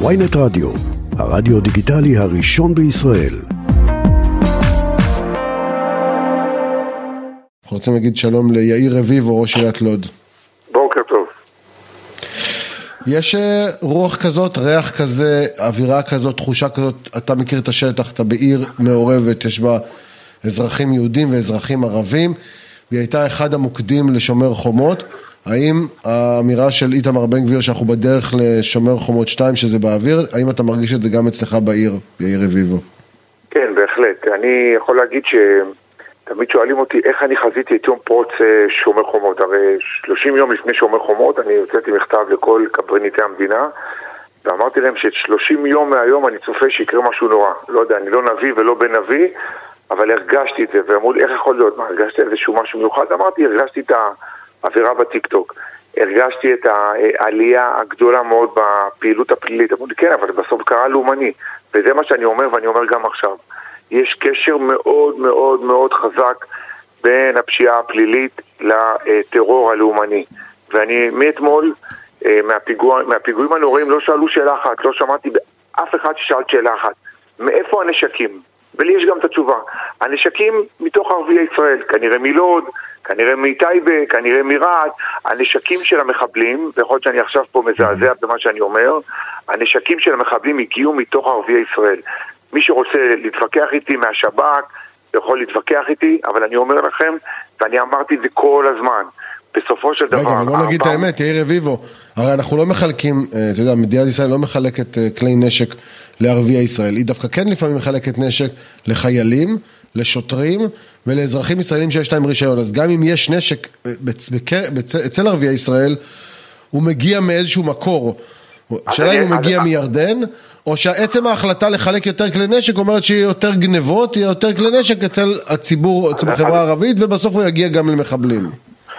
ויינט רדיו, הרדיו דיגיטלי הראשון בישראל. אנחנו רוצים להגיד שלום ליאיר רביבו, ראש עיריית לוד. בוקר טוב. יש אה, רוח כזאת, ריח כזה, אווירה כזאת, תחושה כזאת, אתה מכיר את השטח, אתה בעיר מעורבת, יש בה אזרחים יהודים ואזרחים ערבים, והיא הייתה אחד המוקדים לשומר חומות. האם האמירה של איתמר בן גביר שאנחנו בדרך לשומר חומות 2 שזה באוויר, האם אתה מרגיש את זה גם אצלך בעיר, יאיר רביבו? כן, בהחלט. אני יכול להגיד שתמיד שואלים אותי איך אני חזיתי את יום פרוץ אה, שומר חומות. הרי 30 יום לפני שומר חומות אני הוצאתי מכתב לכל קברניטי המדינה ואמרתי להם ש-30 יום מהיום אני צופה שיקרה משהו נורא. לא יודע, אני לא נביא ולא בן נביא, אבל הרגשתי את זה, ואמרו לי, איך יכול להיות? מה, הרגשתי איזשהו משהו מיוחד? אמרתי, הרגשתי את ה... אווירה בטיקטוק. הרגשתי את העלייה הגדולה מאוד בפעילות הפלילית. אמרו לי, כן, אבל בסוף קרה לאומני. וזה מה שאני אומר, ואני אומר גם עכשיו. יש קשר מאוד מאוד מאוד חזק בין הפשיעה הפלילית לטרור הלאומני. ואני מאתמול, אה, מהפיגוע, מהפיגועים הנוראים, לא שאלו שאלה אחת, לא שמעתי אף אחד ששאל שאלה אחת. מאיפה הנשקים? ולי יש גם את התשובה. הנשקים מתוך ערביי ישראל, כנראה מלוד, כנראה מטייבה, כנראה מרהט, הנשקים של המחבלים, ויכול להיות שאני עכשיו פה מזעזע במה שאני אומר, הנשקים של המחבלים הגיעו מתוך ערביי ישראל. מי שרוצה להתווכח איתי מהשב"כ, יכול להתווכח איתי, אבל אני אומר לכם, ואני אמרתי את זה כל הזמן, בסופו של דבר... רגע, אבל בוא נגיד את האמת, יאיר רביבו, הרי אנחנו לא מחלקים, אה, אתה יודע, מדינת ישראל לא מחלקת אה, כלי נשק לערביי ישראל, היא דווקא כן לפעמים מחלקת נשק לחיילים, לשוטרים ולאזרחים ישראלים שיש להם רישיון. אז גם אם יש נשק אה, אצל ערביי ישראל, הוא מגיע מאיזשהו מקור. השאלה אם הוא מגיע מירדן, או שעצם ההחלטה לחלק יותר כלי נשק אומרת שיהיה יותר גנבות, יהיה יותר כלי נשק אצל הציבור, אצל החברה הערבית, ובסוף הוא יגיע גם למחבלים.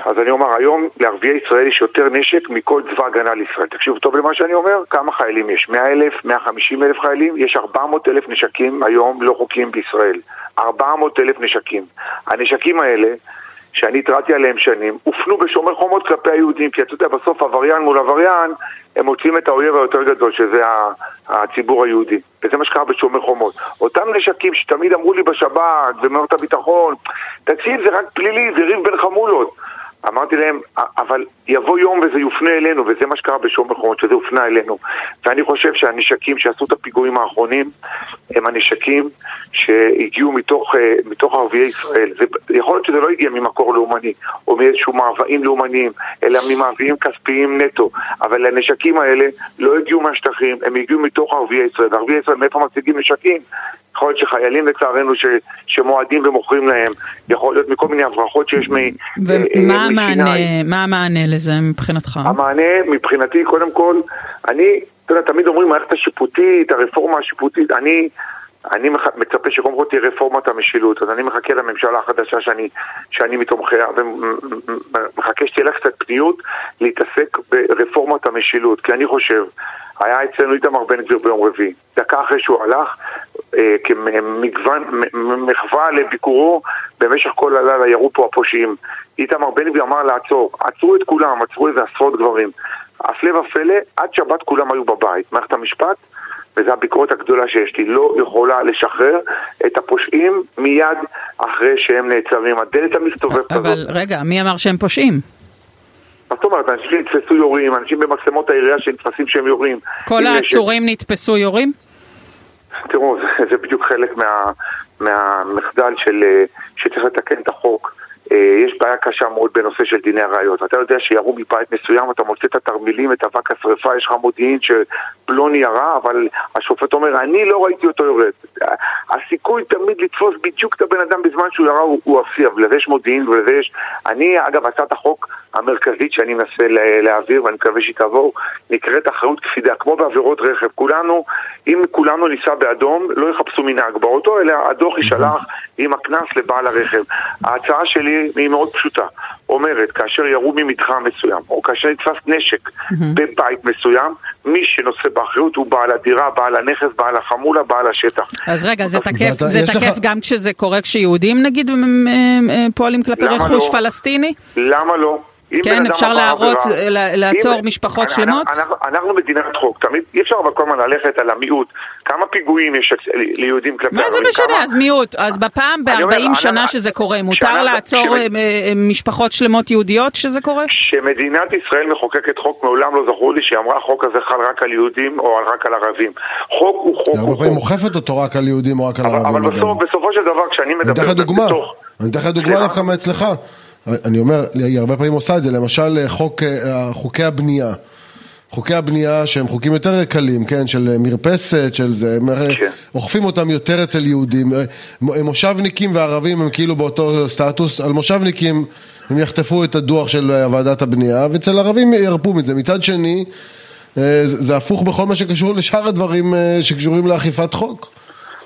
אז אני אומר, היום לערביי ישראל יש יותר נשק מכל צבא הגנה לישראל. תקשיבו טוב למה שאני אומר, כמה חיילים יש? 100 אלף, 150 אלף חיילים? יש 400 אלף נשקים היום לא חוקיים בישראל. 400 אלף נשקים. הנשקים האלה, שאני התרעתי עליהם שנים, הופנו בשומר חומות כלפי היהודים, כי אתה יודע, בסוף עבריין מול עבריין, הם מוצאים את האויב היותר גדול, שזה הציבור היהודי. וזה מה שקרה בשומר חומות. אותם נשקים שתמיד אמרו לי בשב"כ, במערכת הביטחון, תקשיב, זה רק פלילי, זה ריב בין חמולות. אמרתי להם, אבל יבוא יום וזה יופנה אלינו, וזה מה שקרה בשומר חומות, שזה הופנה אלינו. ואני חושב שהנשקים שעשו את הפיגועים האחרונים הם הנשקים שהגיעו מתוך, אה, מתוך ערביי ישראל. זה, יכול להיות שזה לא הגיע ממקור לאומני, או מאיזשהו מאוויים לאומניים, אלא ממאוויים כספיים נטו. אבל הנשקים האלה לא הגיעו מהשטחים, הם הגיעו מתוך ערביי ישראל. וערביי ישראל, מאיפה מציגים נשקים? יכול להיות שחיילים לצערנו ש, שמועדים ומוכרים להם, יכול להיות מכל מיני הברחות שיש מ... ומה אה, המענה, מה המענה לזה מבחינתך? המענה מבחינתי, קודם כל, אני, אתה יודע, תמיד אומרים מערכת השיפוטית, הרפורמה השיפוטית, אני... אני מצפה שקודם כל תהיה רפורמת המשילות, אז אני מחכה לממשלה החדשה שאני, שאני מתומכיה, ומחכה שתהיה לה קצת פניות להתעסק ברפורמת המשילות, כי אני חושב, היה אצלנו איתמר בן גביר ביום רביעי, דקה אחרי שהוא הלך, אה, כמגוון, מחווה לביקורו, במשך כל הלילה ירו פה הפושעים. איתמר בן גביר אמר לעצור, עצרו את כולם, עצרו איזה עשרות גברים. הפלא ופלא, עד שבת כולם היו בבית. מערכת המשפט, וזו הביקורת הגדולה שיש לי, לא יכולה לשחרר את הפושעים מיד אחרי שהם נעצרים. הדלת המסתובבת הזאת. אבל רגע, מי אמר שהם פושעים? מה זאת אומרת, אנשים שנתפסו יורים, אנשים במצלמות העירייה שנתפסים שהם יורים. כל העצורים ש... נתפסו יורים? תראו, זה, זה בדיוק חלק מה, מהמחדל של, אה, שצריך לתקן את החוק. אה, יש בעיה קשה מאוד בנושא של דיני הראיות. אתה יודע שירו מבית מסוים, אתה מוצא את התרמילים, את אבק השרפה, יש לך מודיעין שפלוני ירה, אבל השופט אומר, אני לא ראיתי אותו יורד. הסיכוי תמיד לתפוס בדיוק את הבן אדם בזמן שהוא ירה הוא, הוא אפסי, אבל לזה יש מודיעין ולזה יש... אני, אגב, הצעת החוק המרכזית שאני מנסה להעביר, ואני מקווה שהיא תעבור, נקראת אחריות קפידה, כמו בעבירות רכב. כולנו, אם כולנו ניסע באדום, לא יחפשו מנהג באוטו, אלא הדוח יישלח עם הקנס לבעל הרכב. ההצעה שלי היא מאוד פשוטה. אומרת, כאשר ירו ממתחם מסוים, או כאשר נתפס נשק בבית מסוים, מי שנושא באחריות הוא בעל הדירה, בעל הנכס, בעל החמולה, בעל השטח. אז רגע, זה תקף, זה תקף גם כשזה קורה כשיהודים נגיד פועלים כלפי רכוש לא? פלסטיני? למה לא? כן, אפשר להרוץ, לעצור משפחות שלמות? אנחנו, אנחנו מדינת חוק, תמיד אי אפשר אבל כל הזמן ללכת על המיעוט. כמה פיגועים יש ליהודים כלפי ערבים? מה זה משנה? אז מיעוט. אז בפעם ב-40 שנה שזה קורה, מותר לעצור אה, אה, משפחות שלמות יהודיות שזה קורה? שמדינת ישראל מחוקקת חוק, מעולם לא זכור לי שהיא אמרה החוק הזה חל רק על יהודים או רק על ערבים. חוק הוא חוק. הרבה פעמים אוכפת אותו רק על יהודים או רק על ערבים. אבל בסופו של דבר כשאני מדבר... אני אתן לך דוגמה דווקא מאצלך. אני אומר, היא הרבה פעמים עושה את זה, למשל חוק, אה, חוקי הבנייה. חוקי הבנייה שהם חוקים יותר קלים, כן, של מרפסת, של זה, הם כן. אוכפים אותם יותר אצל יהודים. מושבניקים וערבים הם כאילו באותו סטטוס, על מושבניקים הם יחטפו את הדוח של ועדת הבנייה, ואצל ערבים ירפו מזה. מצד שני, אה, זה הפוך בכל מה שקשור לשאר הדברים אה, שקשורים לאכיפת חוק.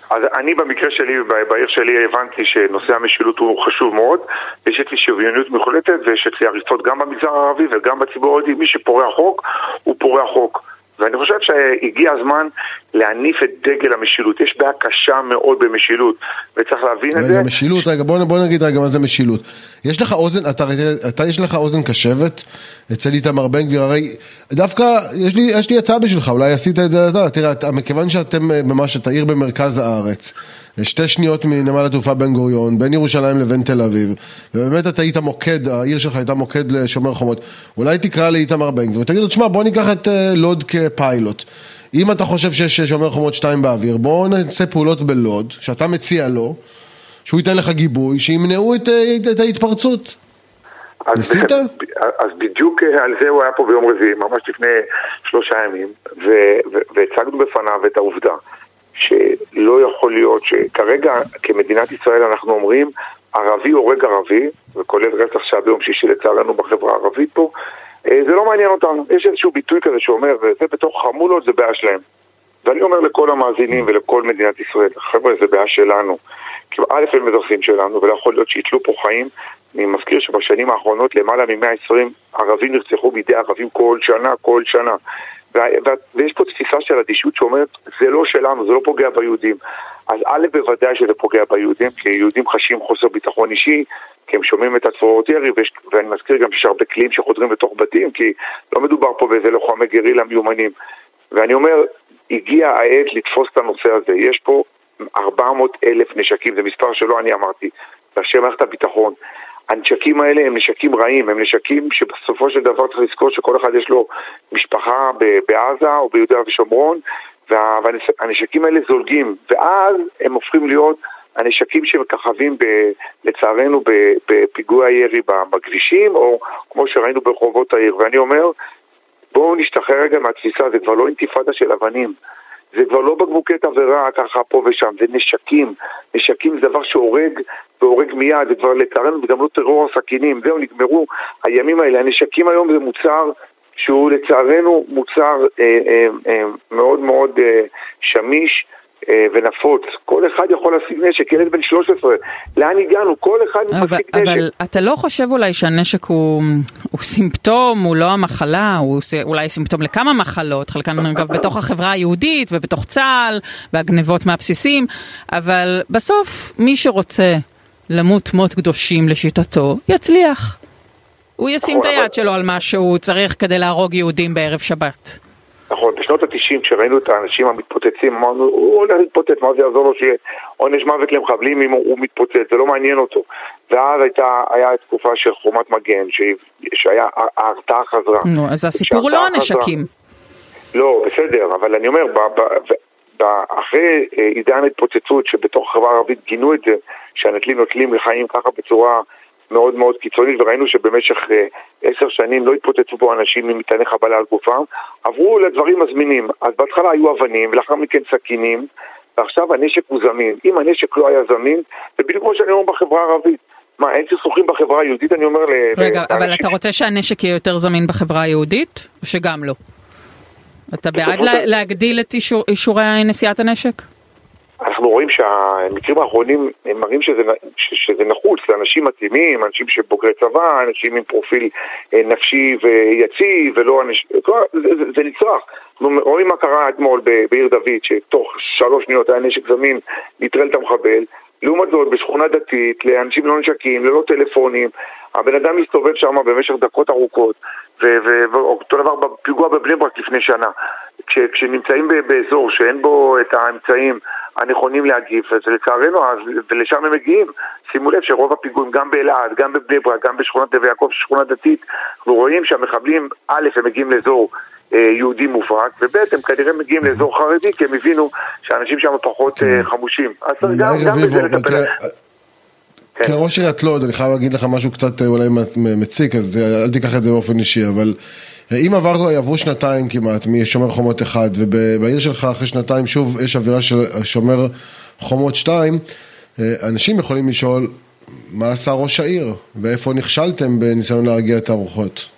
אז אני במקרה שלי, בעיר שלי, הבנתי שנושא המשילות הוא חשוב מאוד. יש אצלי שוויוניות מוחלטת ויש אצלי הריסות גם במגזר הערבי וגם בציבור הערבי. מי שפורע חוק, הוא פורע חוק. ואני חושב שהגיע הזמן להניף את דגל המשילות. יש בעיה קשה מאוד במשילות, וצריך להבין רגע, את זה. רגע, משילות, רגע, בוא, בוא נגיד רגע מה זה משילות. יש לך אוזן, אתה, אתה יש לך אוזן קשבת אצל איתמר בן גביר, הרי דווקא יש לי, יש לי הצעה בשבילך, אולי עשית את זה אתה, תראה, מכיוון שאתם אה, ממש, אתה עיר במרכז הארץ. שתי שניות מנמל התעופה בן גוריון, בין ירושלים לבין תל אביב, ובאמת אתה היית מוקד, העיר שלך הייתה מוקד לשומר חומות, אולי תקרא לאיתמר בן גביר ותגיד לו, תשמע בוא ניקח את אה, לוד כפיילוט. אם אתה חושב שיש שומר חומות שתיים באוויר, בוא נעשה פעולות בלוד, שאתה מציע לו, שהוא ייתן לך גיבוי, שימנעו את, אה, את ההתפרצות. ניסית? אז בדיוק אה, על זה הוא היה פה ביום רביעי, ממש לפני שלושה ימים, והצגנו בפניו את העובדה שלא יכול להיות שכרגע כמדינת ישראל אנחנו אומרים ערבי הורג ערבי, וכולל רצח שהיה ביום שישי לצערנו בחברה הערבית פה, אה, זה לא מעניין אותנו. יש איזשהו ביטוי כזה שאומר, זה בתוך חמולות זה בעיה שלהם. ואני אומר לכל המאזינים ולכל מדינת ישראל, חבר'ה, זה בעיה שלנו. כי א' הם אזרחים שלנו, ולא יכול להיות שיתלו פה חיים. אני מזכיר שבשנים האחרונות למעלה מ-120 ערבים נרצחו בידי ערבים כל שנה, כל שנה. ויש פה תפיסה של אדישות שאומרת, זה לא שלנו, זה לא פוגע ביהודים. אז א', בוודאי שזה פוגע ביהודים, כי יהודים חשים חוסר ביטחון אישי, כי הם שומעים את הצבאות ירי, ואני מזכיר גם שיש הרבה כלים שחודרים לתוך בתים, כי לא מדובר פה באיזה לוחמי גרילה מיומנים. ואני אומר, הגיע העת לתפוס את הנושא הזה. יש פה 400 אלף נשקים, זה מספר שלא אני אמרתי, ראשי מערכת הביטחון. הנשקים האלה הם נשקים רעים, הם נשקים שבסופו של דבר צריך לזכור שכל אחד יש לו משפחה בעזה או ביהודה ושומרון והנשקים האלה זולגים ואז הם הופכים להיות הנשקים שמככבים ב, לצערנו בפיגוע ירי בכבישים או כמו שראינו ברחובות העיר ואני אומר בואו נשתחרר רגע מהתפיסה, זה כבר לא אינתיפאדה של אבנים זה כבר לא בקבוקי תבערה ככה פה ושם, זה נשקים. נשקים זה דבר שהורג והורג מיד, זה כבר לצערנו גם לא טרור הסכינים, זהו, נגמרו הימים האלה. הנשקים היום זה מוצר שהוא לצערנו מוצר אה, אה, אה, מאוד מאוד אה, שמיש. אה, ונפוץ. כל אחד יכול להשיג נשק, ילד בן 13, לאן הגענו? כל אחד משיג נשק. אבל אתה לא חושב אולי שהנשק הוא, הוא סימפטום, הוא לא המחלה, הוא אולי סימפטום לכמה מחלות, חלקן אגב בתוך החברה היהודית ובתוך צה"ל והגנבות מהבסיסים, אבל בסוף מי שרוצה למות מות קדושים לשיטתו, יצליח. הוא ישים את נכון, היד שלו על מה שהוא צריך כדי להרוג יהודים בערב שבת. נכון, בשנות התשעים כשראינו את האנשים המתפוצצים אמרנו, הוא הולך להתפוצץ, מה זה יעזור לו שיהיה עונש מוות למחבלים אם הוא מתפוצץ, זה לא מעניין אותו. ואז הייתה, היה תקופה של חומת מגן, שהיה, ההרתעה חזרה. נו, אז הסיפור הוא לא הנשקים. לא, בסדר, אבל אני אומר, ב, ב, ב, אחרי אה, עידן התפוצצות שבתוך החברה הערבית גינו את זה, שהנטלים נוטלים לחיים ככה בצורה מאוד מאוד קיצונית, וראינו שבמשך אה, עשר שנים לא התפוצצו פה אנשים עם מטעני חבלה על גופם, עברו לדברים מזמינים. אז בהתחלה היו אבנים, ולאחר מכן סכינים, ועכשיו הנשק הוא זמין. אם הנשק לא היה זמין, זה בדיוק כמו שאני אומר בחברה הערבית. מה, אין סכסוכים בחברה היהודית? אני אומר ל... רגע, אבל אתה רוצה שהנשק יהיה יותר זמין בחברה היהודית, או שגם לא? אתה בעד להגדיל את אישורי נשיאת הנשק? אנחנו רואים שהמקרים האחרונים הם מראים שזה, שזה נחוץ לאנשים מתאימים, אנשים שבוגרי צבא, אנשים עם פרופיל אה, נפשי ויציב, ולא אנשים... זה, זה, זה ניצוח. אנחנו רואים מה קרה אתמול בעיר דוד, שתוך שלוש שניות היה נשק זמין, נטרל את המחבל. לעומת זאת, בשכונה דתית, לאנשים לא נשקים, ללא טלפונים, הבן אדם מסתובב שם במשך דקות ארוכות, ואותו דבר בפיגוע בבני ברק לפני שנה. כש, כשנמצאים באזור שאין בו את האמצעים הנכונים להגיב, אז לצערנו, אז, ולשם הם מגיעים. שימו לב שרוב הפיגועים, גם באלעד, גם בבני ברק, גם בשכונת נווה יעקב, שכונה דתית, אנחנו רואים שהמחבלים, א', הם מגיעים לאזור אה, יהודי מובהק, וב' הם כנראה מגיעים לאזור חרדי, כי הם הבינו שהאנשים שם פחות אה, חמושים. אז גם בזה לטפל. כן. כראש עיריית לוד, אני חייב להגיד לך משהו קצת אה, אולי מציק, אז אל תיקח את זה באופן אישי, אבל אם עבר, עברו שנתיים כמעט משומר חומות אחד, ובעיר שלך אחרי שנתיים שוב יש אווירה של שומר חומות שתיים, אנשים יכולים לשאול, מה עשה ראש העיר, ואיפה נכשלתם בניסיון להרגיע את הרוחות?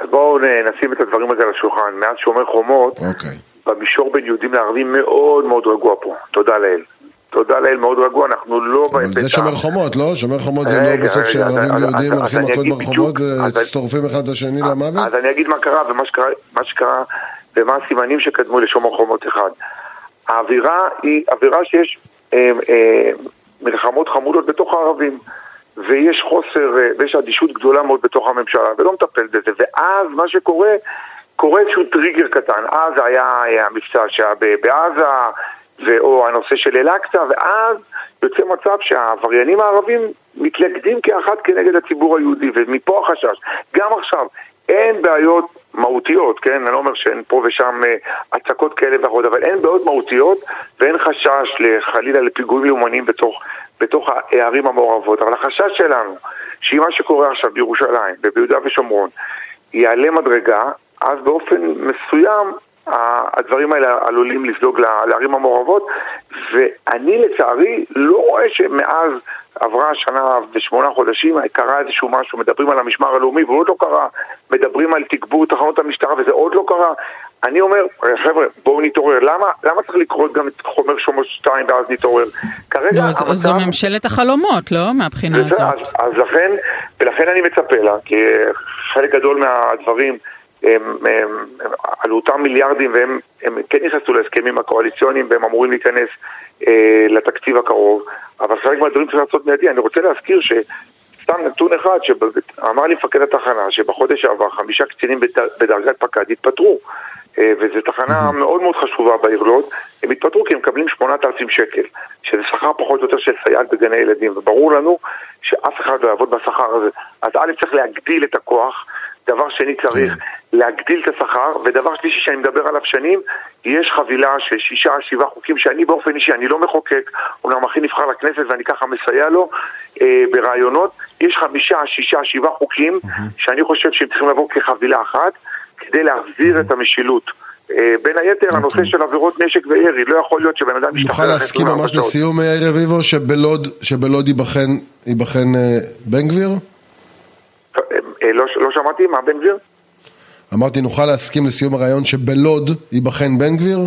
אז בואו נשים את הדברים הזה על השולחן. מאז שומר חומות, okay. אוקיי. במישור בין יהודים לערבים מאוד מאוד רגוע פה. תודה לאל. תודה לאל, מאוד רגוע, אנחנו לא אבל זה שומר חומות, לא? שומר חומות זה לא בסוף שערבים ויהודים הולכים מכות ברחובות ושורפים אחד את השני למוות? אז אני אגיד מה קרה ומה שקרה ומה הסימנים שקדמו לשומר חומות אחד. האווירה היא אווירה שיש אה, אה, מלחמות חמודות בתוך הערבים. ויש חוסר, אה, ויש אדישות גדולה מאוד בתוך הממשלה, ולא מטפל בזה. ואז מה שקורה, קורה איזשהו טריגר קטן. אז היה המבצע שהיה בעזה, או הנושא של אל-אקצא, ואז יוצא מצב שהעבריינים הערבים מתלכדים כאחת כנגד הציבור היהודי, ומפה החשש. גם עכשיו, אין בעיות מהותיות, כן? אני לא אומר שאין פה ושם אה, הצקות כאלה ואחרות, אבל אין בעיות מהותיות ואין חשש חלילה לפיגועים לאומניים בתוך, בתוך הערים המעורבות. אבל החשש שלנו, שאם מה שקורה עכשיו בירושלים וביהודה ושומרון יעלה מדרגה, אז באופן מסוים הדברים האלה עלולים לזלוג לערים המעורבות, ואני לצערי לא רואה שמאז עברה שנה ושמונה חודשים, קרה איזשהו משהו, מדברים על המשמר הלאומי והוא עוד לא קרה, מדברים על תגבור תחנות המשטרה וזה עוד לא קרה. אני אומר, חבר'ה, בואו נתעורר. למה, למה צריך לקרוא גם את חומר שומו 2 ואז נתעורר? כרגע לא, המצב... זו ממשלת החלומות, לא? מהבחינה הזאת. אז, אז לכן, ולכן אני מצפה לה, כי חלק גדול מהדברים... הם, הם, הם, על אותם מיליארדים והם הם כן נכנסו להסכמים הקואליציוניים והם אמורים להיכנס אה, לתקציב הקרוב, אבל חלק מהדברים צריך לעשות מיידי. אני רוצה להזכיר שסתם נתון אחד, שאמר לי מפקד התחנה שבחודש שעבר חמישה קצינים בדרגת פקד התפטרו. אה, וזו תחנה מאוד מאוד חשובה בעיר לוד, הם התפטרו כי הם מקבלים 8,000 שקל, שזה שכר פחות או יותר של סייעת בגני ילדים, וברור לנו שאף אחד לא יעבוד בשכר הזה. אז א' צריך להגדיל את הכוח, דבר שני צריך כן. להגדיל את השכר, ודבר שלישי שאני מדבר עליו שנים, יש חבילה של שישה, שבעה חוקים שאני באופן אישי, אני לא מחוקק, אומנם הכי נבחר לכנסת ואני ככה מסייע לו אה, ברעיונות, יש חמישה, שישה, שבעה חוקים שאני חושב שהם צריכים לבוא כחבילה אחת כדי להחזיר את המשילות. אה, בין היתר אוקיי. הנושא של עבירות נשק וירי, לא יכול להיות שבן אדם משתחרר... נוכל להסכים ממש לסיום, יאיר רביבו, שבלוד ייבחן אה, בן גביר? אה, לא, לא שמעתי, מה בן גביר? אמרתי, נוכל להסכים לסיום הרעיון שבלוד ייבחן בן גביר?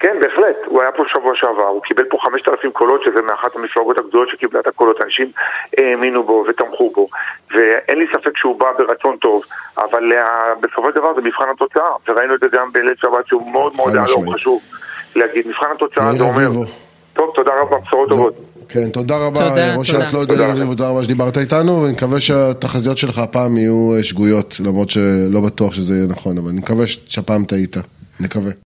כן, בהחלט. הוא היה פה שבוע שעבר, הוא קיבל פה 5,000 קולות, שזה מאחת המפלגות הגדולות שקיבלה את הקולות. אנשים האמינו בו ותמכו בו. ואין לי ספק שהוא בא ברצון טוב, אבל uh, בסופו של דבר זה מבחן התוצאה. וראינו את זה גם בליל שבת, שהוא מאוד מאוד היה לו חשוב להגיד. מבחן התוצאה זה אומר... טוב, תודה רבה, בשורות טובות. כן, תודה רבה, ראש העיר לא יודע, תודה רבה שדיברת איתנו, ואני מקווה שהתחזיות שלך הפעם יהיו אה, שגויות, למרות שלא בטוח שזה יהיה נכון, אבל אני מקווה שהפעם טעית, נקווה.